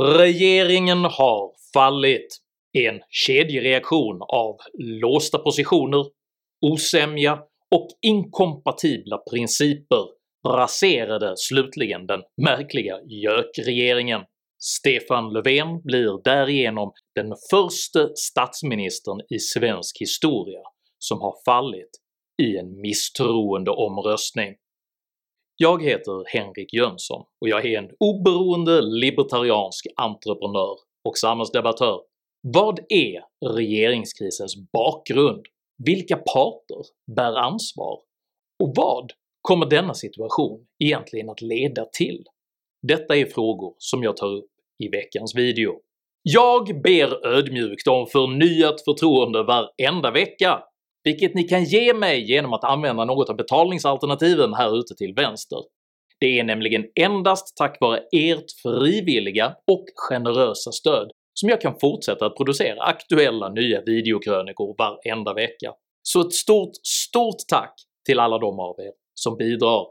Regeringen har fallit. En kedjereaktion av låsta positioner, osämja och inkompatibla principer raserade slutligen den märkliga JÖK-regeringen. Stefan Löfven blir därigenom den första statsministern i svensk historia som har fallit i en misstroendeomröstning. Jag heter Henrik Jönsson och jag är en oberoende libertariansk entreprenör och samhällsdebattör. Vad är regeringskrisens bakgrund? Vilka parter bär ansvar? Och vad kommer denna situation egentligen att leda till? Detta är frågor som jag tar upp i veckans video. Jag ber ödmjukt om förnyat förtroende varenda vecka, vilket ni kan ge mig genom att använda något av betalningsalternativen här ute till vänster. Det är nämligen endast tack vare ert frivilliga och generösa stöd som jag kan fortsätta att producera aktuella nya videokrönikor varenda vecka. Så ett stort, stort tack till alla de av er som bidrar.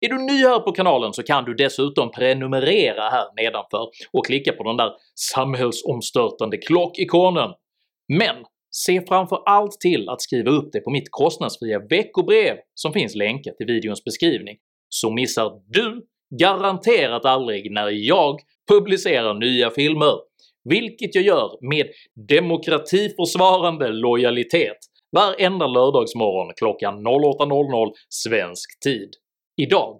Är du ny här på kanalen så kan du dessutom prenumerera här nedanför och klicka på den där samhällsomstörtande klockikonen. Men se framför allt till att skriva upp dig på mitt kostnadsfria veckobrev som finns länkat i videons beskrivning, så missar du garanterat aldrig när jag publicerar nya filmer, vilket jag gör med demokratiförsvarande lojalitet varenda lördagsmorgon klockan 08.00 svensk tid. Idag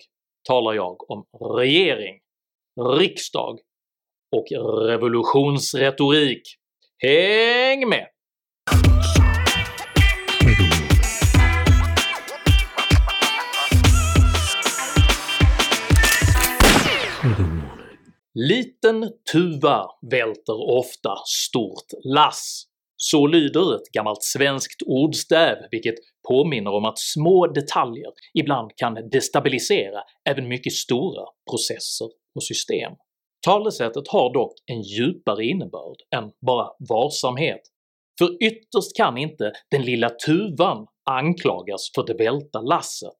talar jag om regering, riksdag och revolutionsretorik. Häng med! Liten tuva välter ofta stort lass. Så lyder ett gammalt svenskt ordstäv vilket påminner om att små detaljer ibland kan destabilisera även mycket stora processer och system. Talesättet har dock en djupare innebörd än bara varsamhet, för ytterst kan inte den lilla tuvan anklagas för det välta lasset,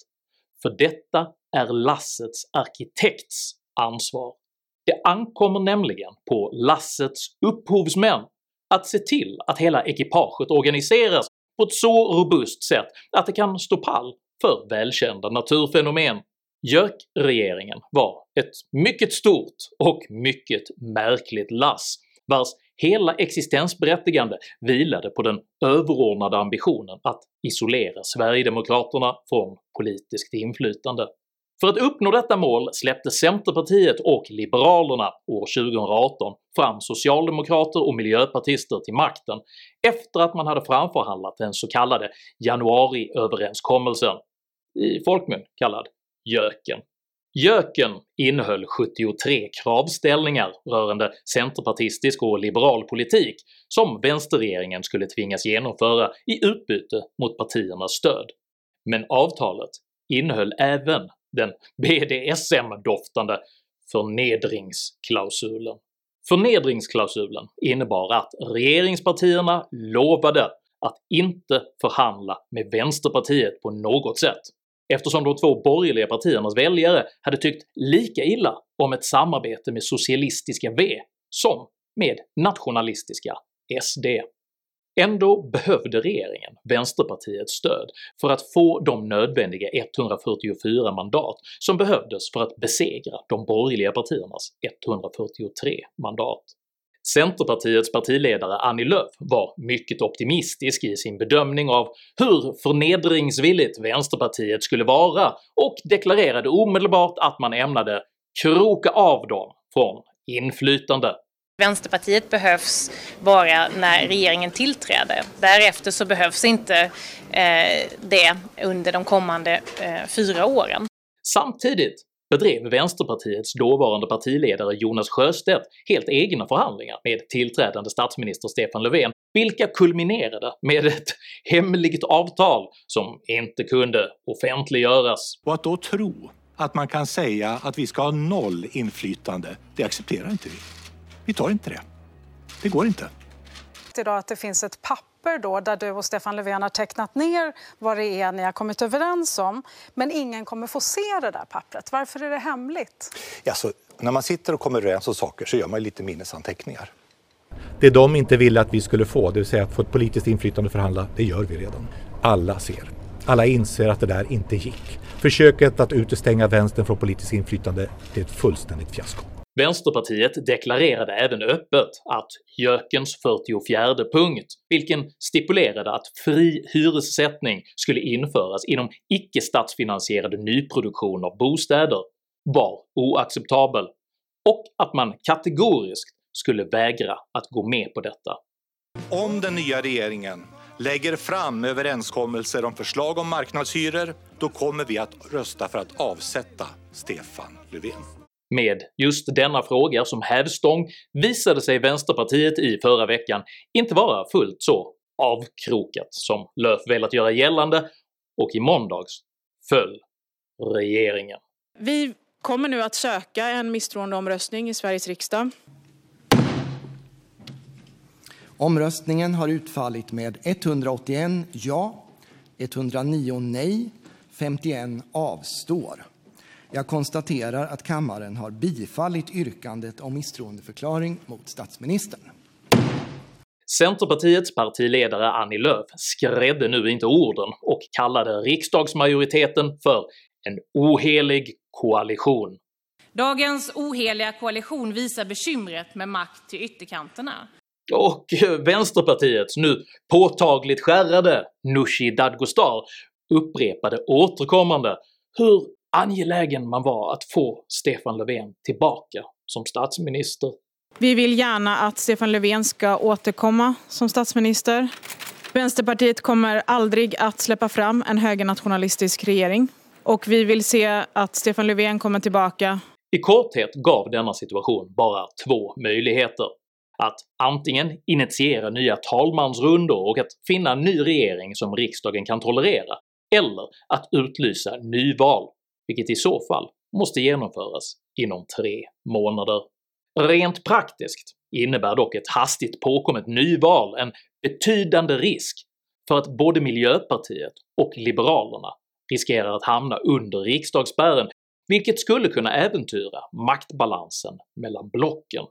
för detta är lassets arkitekts ansvar. Det ankommer nämligen på lassets upphovsmän att se till att hela ekipaget organiseras på ett så robust sätt att det kan stå pall för välkända naturfenomen. JÖK-regeringen var ett mycket stort och mycket märkligt lass vars hela existensberättigande vilade på den överordnade ambitionen att isolera Sverigedemokraterna från politiskt inflytande. För att uppnå detta mål släppte Centerpartiet och Liberalerna år 2018 fram socialdemokrater och miljöpartister till makten efter att man hade framförhandlat den så kallade januariöverenskommelsen, i folkmun kallad JÖKen. JÖKen innehöll 73 kravställningar rörande centerpartistisk och liberal politik som vänsterregeringen skulle tvingas genomföra i utbyte mot partiernas stöd. Men avtalet innehöll även den BDSM-doftande förnedringsklausulen. Förnedringsklausulen innebar att regeringspartierna lovade att inte förhandla med vänsterpartiet på något sätt, eftersom de två borgerliga partiernas väljare hade tyckt lika illa om ett samarbete med socialistiska V som med nationalistiska SD. Ändå behövde regeringen Vänsterpartiets stöd för att få de nödvändiga 144 mandat som behövdes för att besegra de borgerliga partiernas 143 mandat. Centerpartiets partiledare Annie Lööf var mycket optimistisk i sin bedömning av hur förnedringsvilligt Vänsterpartiet skulle vara och deklarerade omedelbart att man ämnade kroka av dem från inflytande. Vänsterpartiet behövs bara när regeringen tillträder. Därefter så behövs inte eh, det under de kommande eh, fyra åren. Samtidigt bedrev Vänsterpartiets dåvarande partiledare Jonas Sjöstedt helt egna förhandlingar med tillträdande statsminister Stefan Löfven, vilka kulminerade med ett hemligt avtal som inte kunde offentliggöras. Och att då tro att man kan säga att vi ska ha noll inflytande, det accepterar inte vi. Vi tar inte det. Det går inte. Idag att det finns ett papper då där du och Stefan Löfven har tecknat ner vad det är ni har kommit överens om. Men ingen kommer få se det där pappret. Varför är det hemligt? Alltså, när man sitter och kommer överens om saker så gör man lite minnesanteckningar. Det de inte ville att vi skulle få, det vill säga att få ett politiskt inflytande och förhandla, det gör vi redan. Alla ser. Alla inser att det där inte gick. Försöket att utestänga vänstern från politiskt inflytande, det är ett fullständigt fiasko. Vänsterpartiet deklarerade även öppet att JÖKens 44 punkt, vilken stipulerade att fri hyressättning skulle införas inom icke-statsfinansierad nyproduktion av bostäder, var oacceptabel och att man kategoriskt skulle vägra att gå med på detta. Om den nya regeringen lägger fram överenskommelser om förslag om marknadshyror, då kommer vi att rösta för att avsätta Stefan Löfven. Med just denna fråga som hävstång visade sig Vänsterpartiet i förra veckan inte vara fullt så avkrokat som Löf velat göra gällande och i måndags föll regeringen. Vi kommer nu att söka en misstroendeomröstning i Sveriges riksdag. Omröstningen har utfallit med 181 ja, 109 nej, 51 avstår. Jag konstaterar att kammaren har bifallit yrkandet om misstroendeförklaring mot statsministern. Centerpartiets partiledare Annie Lööf skrädde nu inte orden och kallade riksdagsmajoriteten för en ohelig koalition. Dagens oheliga koalition visar bekymret med makt till ytterkanterna. Och Vänsterpartiets nu påtagligt skärrade Nooshi Dadgostar upprepade återkommande hur angelägen man var att få Stefan Löfven tillbaka som statsminister. Vi vill gärna att Stefan Löfven ska återkomma som statsminister. Vänsterpartiet kommer aldrig att släppa fram en högernationalistisk regering och vi vill se att Stefan Löfven kommer tillbaka. I korthet gav denna situation bara två möjligheter. Att antingen initiera nya talmansrundor och att finna en ny regering som riksdagen kan tolerera, eller att utlysa nyval vilket i så fall måste genomföras inom tre månader. Rent praktiskt innebär dock ett hastigt påkommet nyval en betydande risk för att både Miljöpartiet och Liberalerna riskerar att hamna under riksdagsspärren, vilket skulle kunna äventyra maktbalansen mellan blocken.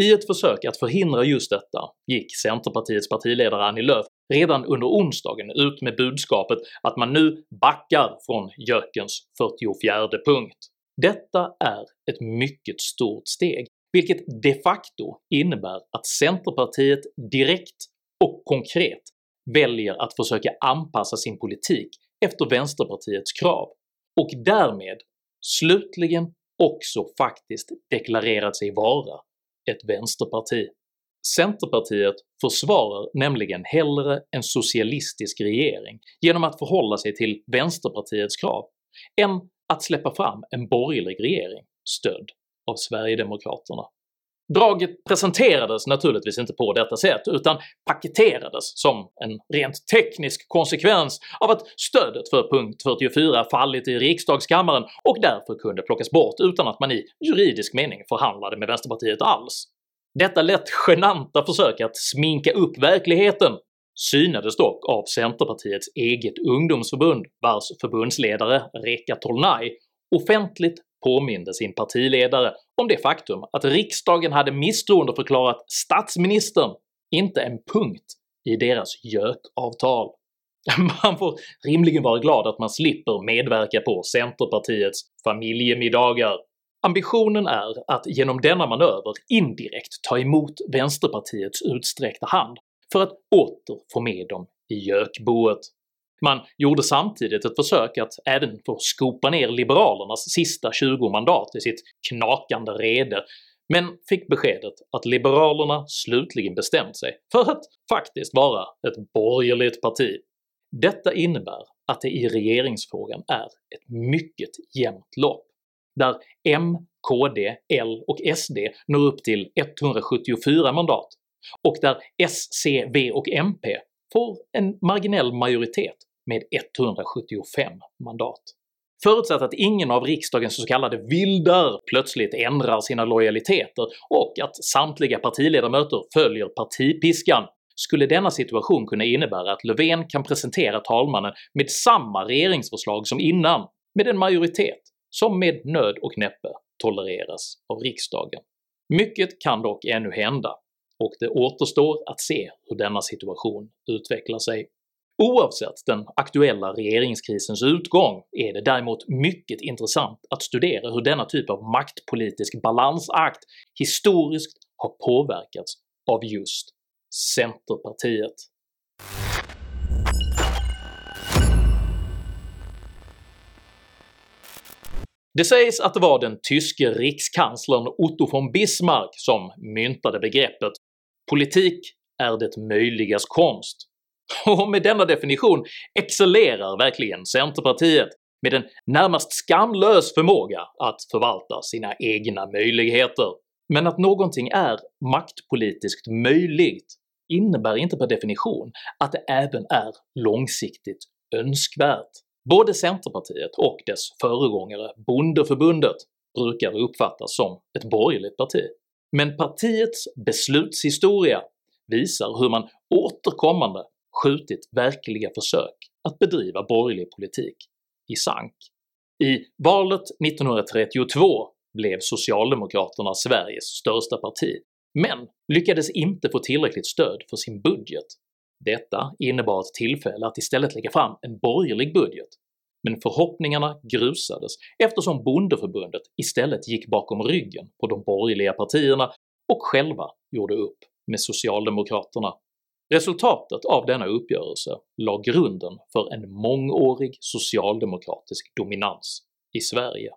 I ett försök att förhindra just detta gick Centerpartiets partiledare Annie Lööf redan under onsdagen ut med budskapet att man nu backar från JÖKens 44 punkt. Detta är ett mycket stort steg, vilket de facto innebär att Centerpartiet direkt och konkret väljer att försöka anpassa sin politik efter Vänsterpartiets krav, och därmed slutligen också faktiskt deklarerat sig vara ett vänsterparti. Centerpartiet försvarar nämligen hellre en socialistisk regering genom att förhålla sig till Vänsterpartiets krav än att släppa fram en borgerlig regering stödd av Sverigedemokraterna. Draget presenterades naturligtvis inte på detta sätt utan paketerades som en rent teknisk konsekvens av att stödet för punkt 44 fallit i riksdagskammaren och därför kunde plockas bort utan att man i juridisk mening förhandlade med vänsterpartiet alls. Detta lätt genanta försök att sminka upp verkligheten synades dock av Centerpartiets eget ungdomsförbund, vars förbundsledare Reka Tolnai offentligt påminde sin partiledare om det faktum att riksdagen hade misstroendeförklarat statsministern, inte en punkt i deras JÖK-avtal. Man får rimligen vara glad att man slipper medverka på Centerpartiets familjemiddagar. Ambitionen är att genom denna manöver indirekt ta emot vänsterpartiets utsträckta hand för att åter få med dem i JÖK-boet. Man gjorde samtidigt ett försök att även få skopa ner liberalernas sista 20 mandat i sitt knakande rede, men fick beskedet att liberalerna slutligen bestämt sig för att faktiskt vara ett borgerligt parti. Detta innebär att det i regeringsfrågan är ett mycket jämnt lopp, där M, KD, L och SD når upp till 174 mandat och där S, C, V och MP får en marginell majoritet med 175 mandat. Förutsatt att ingen av riksdagens så kallade vildar plötsligt ändrar sina lojaliteter och att samtliga partiledamöter följer partipiskan skulle denna situation kunna innebära att Löfven kan presentera talmannen med samma regeringsförslag som innan, med en majoritet som med nöd och näppe tolereras av riksdagen. Mycket kan dock ännu hända, och det återstår att se hur denna situation utvecklar sig. Oavsett den aktuella regeringskrisens utgång är det däremot mycket intressant att studera hur denna typ av maktpolitisk balansakt historiskt har påverkats av just Centerpartiet. Det sägs att det var den tyske rikskanslern Otto von Bismarck som myntade begreppet “politik är det möjligas konst” och med denna definition excellerar verkligen Centerpartiet med en närmast skamlös förmåga att förvalta sina egna möjligheter. Men att någonting är maktpolitiskt möjligt innebär inte per definition att det även är långsiktigt önskvärt. Både Centerpartiet och dess föregångare Bondeförbundet brukar uppfattas som ett borgerligt parti, men partiets beslutshistoria visar hur man återkommande skjutit verkliga försök att bedriva borgerlig politik i sank. I valet 1932 blev Socialdemokraterna Sveriges största parti, men lyckades inte få tillräckligt stöd för sin budget. Detta innebar ett tillfälle att istället lägga fram en borgerlig budget, men förhoppningarna grusades eftersom bondeförbundet istället gick bakom ryggen på de borgerliga partierna och själva gjorde upp med socialdemokraterna. Resultatet av denna uppgörelse la grunden för en mångårig socialdemokratisk dominans i Sverige.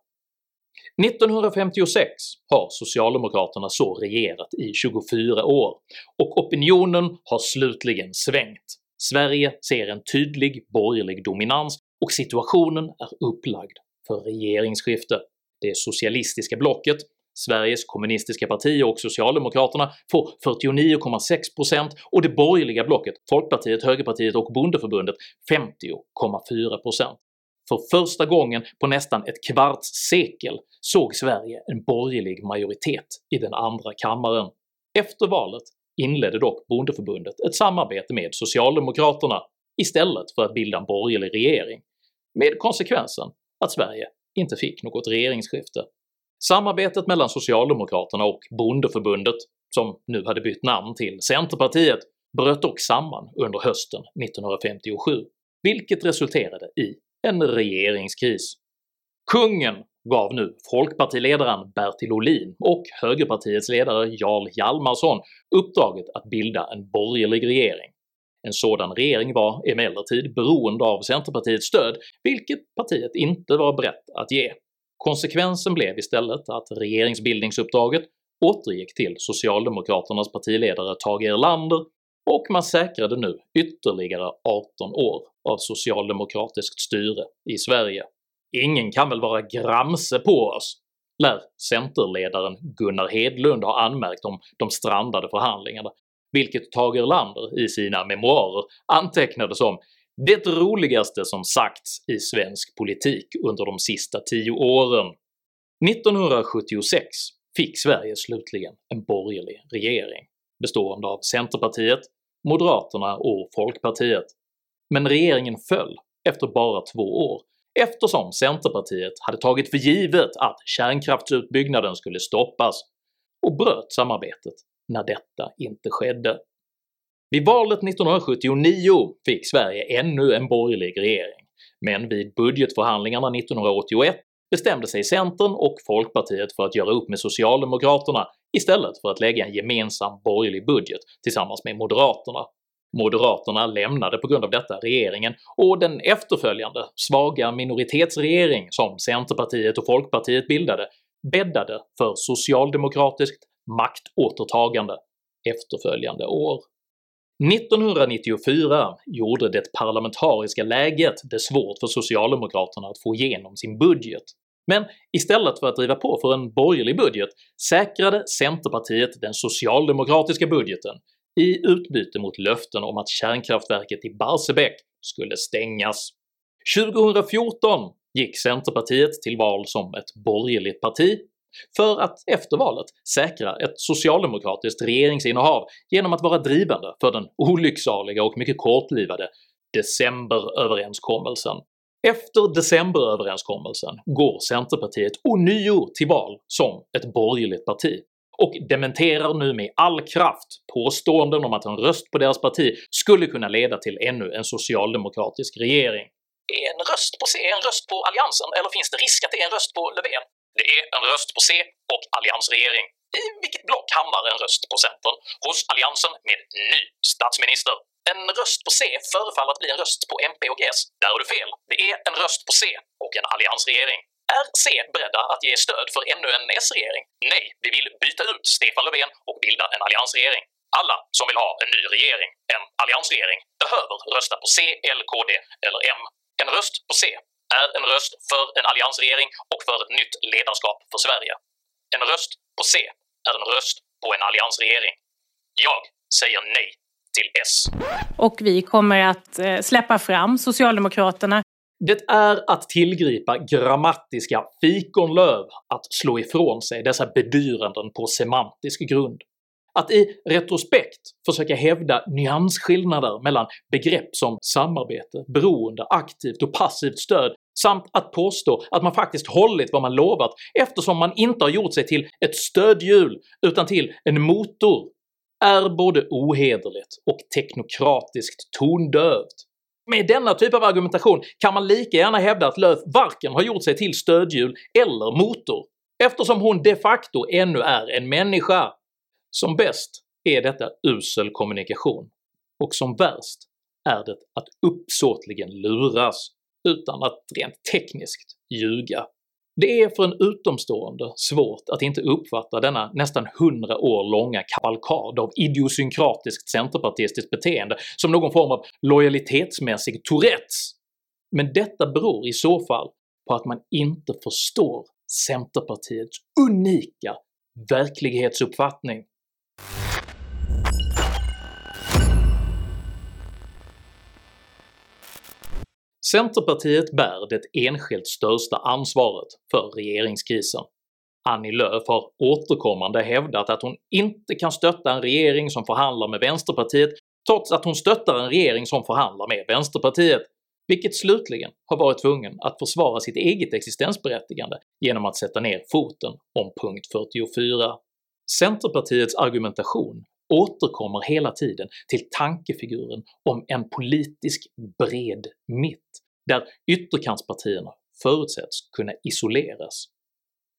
1956 har socialdemokraterna så regerat i 24 år, och opinionen har slutligen svängt. Sverige ser en tydlig borgerlig dominans och situationen är upplagd för regeringsskifte. Det socialistiska blocket Sveriges kommunistiska parti och Socialdemokraterna får 49,6% och det borgerliga blocket Folkpartiet, Högerpartiet och Bondeförbundet 50,4%. För första gången på nästan ett kvarts sekel såg Sverige en borgerlig majoritet i den andra kammaren. Efter valet inledde dock Bondeförbundet ett samarbete med Socialdemokraterna istället för att bilda en borgerlig regering, med konsekvensen att Sverige inte fick något regeringsskifte. Samarbetet mellan Socialdemokraterna och Bondeförbundet, som nu hade bytt namn till Centerpartiet, bröt dock samman under hösten 1957, vilket resulterade i en regeringskris. Kungen gav nu folkpartiledaren Bertil Ohlin och högerpartiets ledare Jarl Hjalmarsson uppdraget att bilda en borgerlig regering. En sådan regering var emellertid beroende av Centerpartiets stöd, vilket partiet inte var berett att ge. Konsekvensen blev istället att regeringsbildningsuppdraget återgick till socialdemokraternas partiledare Tage Erlander och man säkrade nu ytterligare 18 år av socialdemokratiskt styre i Sverige. “Ingen kan väl vara gramse på oss?” lär centerledaren Gunnar Hedlund ha anmärkt om de strandade förhandlingarna, vilket Tage Erlander i sina memoarer antecknade som “det roligaste som sagts i svensk politik under de sista tio åren”. 1976 fick Sverige slutligen en borgerlig regering bestående av Centerpartiet, Moderaterna och Folkpartiet, men regeringen föll efter bara två år eftersom Centerpartiet hade tagit för givet att kärnkraftsutbyggnaden skulle stoppas och bröt samarbetet när detta inte skedde. Vid valet 1979 fick Sverige ännu en borgerlig regering, men vid budgetförhandlingarna 1981 bestämde sig Centern och Folkpartiet för att göra upp med Socialdemokraterna istället för att lägga en gemensam borgerlig budget tillsammans med Moderaterna. Moderaterna lämnade på grund av detta regeringen, och den efterföljande svaga minoritetsregering som Centerpartiet och Folkpartiet bildade bäddade för socialdemokratiskt maktåtertagande efterföljande år. 1994 gjorde det parlamentariska läget det svårt för socialdemokraterna att få igenom sin budget, men istället för att driva på för en borgerlig budget säkrade Centerpartiet den socialdemokratiska budgeten i utbyte mot löften om att kärnkraftverket i Barsebäck skulle stängas. 2014 gick Centerpartiet till val som ett borgerligt parti för att efter valet säkra ett socialdemokratiskt regeringsinnehav genom att vara drivande för den olycksaliga och mycket kortlivade “decemberöverenskommelsen” Efter decemberöverenskommelsen går Centerpartiet ånyo till val som ett borgerligt parti och dementerar nu med all kraft påståenden om att en röst på deras parti skulle kunna leda till ännu en socialdemokratisk regering. Är en röst på C en röst på alliansen, eller finns det risk att det är en röst på Löfven? Det är en röst på C och alliansregering. I vilket block hamnar en röst på Centern? Hos alliansen med ny statsminister. En röst på C förefaller att bli en röst på MP och S. Där har du fel. Det är en röst på C och en alliansregering. Är C beredda att ge stöd för ännu en S-regering? Nej, vi vill byta ut Stefan Löfven och bilda en alliansregering. Alla som vill ha en ny regering, en alliansregering, behöver rösta på C, L, KD eller M. En röst på C är en röst för en alliansregering och för ett nytt ledarskap för Sverige. En röst på C är en röst på en alliansregering. Jag säger nej till S. Och vi kommer att eh, släppa fram Socialdemokraterna det är att tillgripa grammatiska fikonlöv att slå ifrån sig dessa bedyranden på semantisk grund. Att i retrospekt försöka hävda nyansskillnader mellan begrepp som samarbete, beroende, aktivt och passivt stöd samt att påstå att man faktiskt hållit vad man lovat eftersom man inte har gjort sig till ett stödhjul utan till en motor är både ohederligt och teknokratiskt tondövt. Med denna typ av argumentation kan man lika gärna hävda att Löf varken har gjort sig till stödhjul eller motor, eftersom hon de facto ännu är en människa. Som bäst är detta usel kommunikation, och som värst är det att uppsåtligen luras utan att rent tekniskt ljuga. Det är för en utomstående svårt att inte uppfatta denna nästan 100 år långa kavalkad av idiosynkratiskt centerpartistiskt beteende som någon form av lojalitetsmässig tourettes, men detta beror i så fall på att man inte förstår Centerpartiets unika verklighetsuppfattning. Centerpartiet bär det enskilt största ansvaret för regeringskrisen. Annie Lööf har återkommande hävdat att hon inte kan stötta en regering som förhandlar med Vänsterpartiet trots att hon stöttar en regering som förhandlar med Vänsterpartiet, vilket slutligen har varit tvungen att försvara sitt eget existensberättigande genom att sätta ner foten om punkt 44. Centerpartiets argumentation återkommer hela tiden till tankefiguren om en politisk bred mitt, där ytterkantspartierna förutsätts kunna isoleras.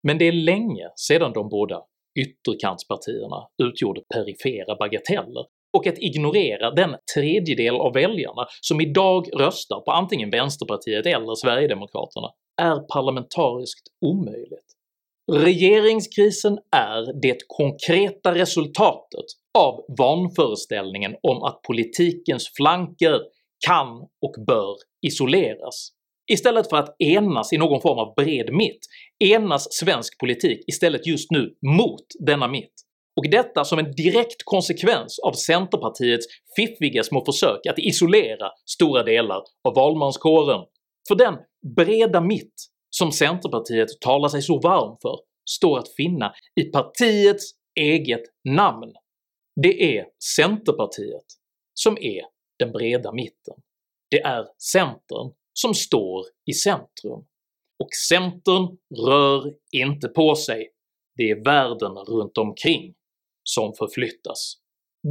Men det är länge sedan de båda ytterkantspartierna utgjorde perifera bagateller och att ignorera den tredjedel av väljarna som idag röstar på antingen Vänsterpartiet eller Sverigedemokraterna är parlamentariskt omöjligt. Regeringskrisen är det konkreta resultatet av vanföreställningen om att politikens flanker kan och bör isoleras. Istället för att enas i någon form av bred mitt enas svensk politik istället just nu mot denna mitt, och detta som en direkt konsekvens av Centerpartiets fiffiga små försök att isolera stora delar av valmanskåren. För den breda mitt som Centerpartiet talar sig så varm för står att finna i partiets eget namn. Det är Centerpartiet som är den breda mitten. Det är Centern som står i centrum. Och Centern rör inte på sig, det är världen runt omkring som förflyttas.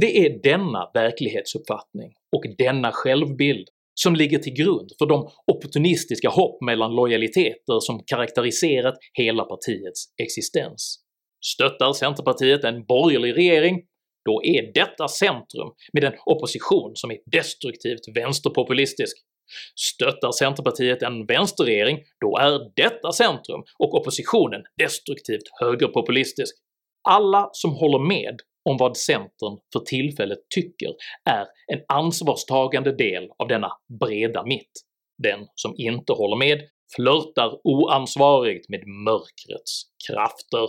Det är denna verklighetsuppfattning och denna självbild som ligger till grund för de opportunistiska hopp mellan lojaliteter som karaktäriserat hela partiets existens. Stöttar Centerpartiet en borgerlig regering, då är detta centrum med en opposition som är destruktivt vänsterpopulistisk. Stöttar Centerpartiet en vänsterregering, då är detta centrum och oppositionen destruktivt högerpopulistisk. Alla som håller med om vad centern för tillfället tycker är en ansvarstagande del av denna breda mitt. Den som inte håller med flörtar oansvarigt med mörkrets krafter.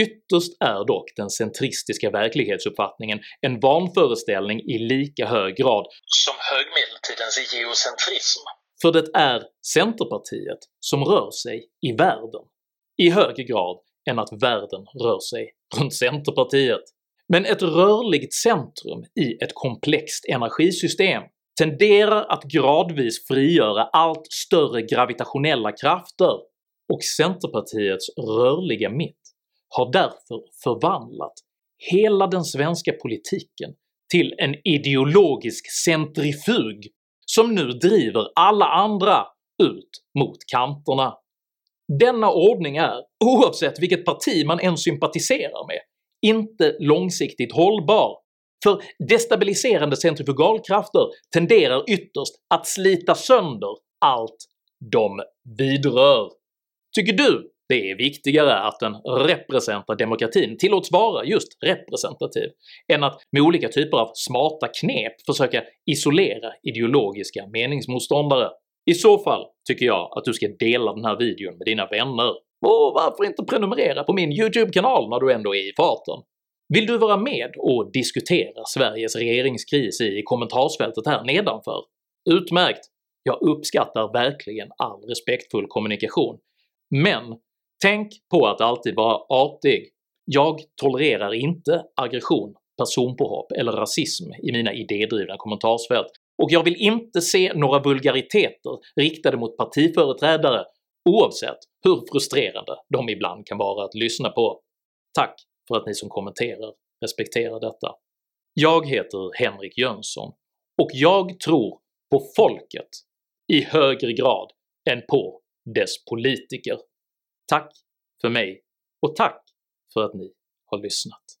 Ytterst är dock den centristiska verklighetsuppfattningen en vanföreställning i lika hög grad som högmedeltidens geocentrism, för det är Centerpartiet som rör sig i världen, i högre grad än att världen rör sig runt Centerpartiet. Men ett rörligt centrum i ett komplext energisystem tenderar att gradvis frigöra allt större gravitationella krafter och Centerpartiets rörliga mitt har därför förvandlat hela den svenska politiken till en ideologisk centrifug som nu driver alla andra ut mot kanterna. Denna ordning är, oavsett vilket parti man än sympatiserar med, inte långsiktigt hållbar, för destabiliserande centrifugalkrafter tenderar ytterst att slita sönder allt de vidrör. Tycker du det är viktigare att den representativa demokratin tillåts vara just representativ än att med olika typer av smarta knep försöka isolera ideologiska meningsmotståndare. I så fall tycker jag att du ska dela den här videon med dina vänner, och varför inte prenumerera på min YouTube-kanal när du ändå är i farten? Vill du vara med och diskutera Sveriges regeringskris i kommentarsfältet här nedanför? Utmärkt! Jag uppskattar verkligen all respektfull kommunikation, men tänk på att alltid vara artig. Jag tolererar inte aggression, personpåhopp eller rasism i mina idédrivna kommentarsfält, och jag vill inte se några vulgariteter riktade mot partiföreträdare oavsett hur frustrerande de ibland kan vara att lyssna på. Tack för att ni som kommenterar respekterar detta. Jag heter Henrik Jönsson, och jag tror på folket i högre grad än på dess politiker. Tack för mig, och tack för att ni har lyssnat.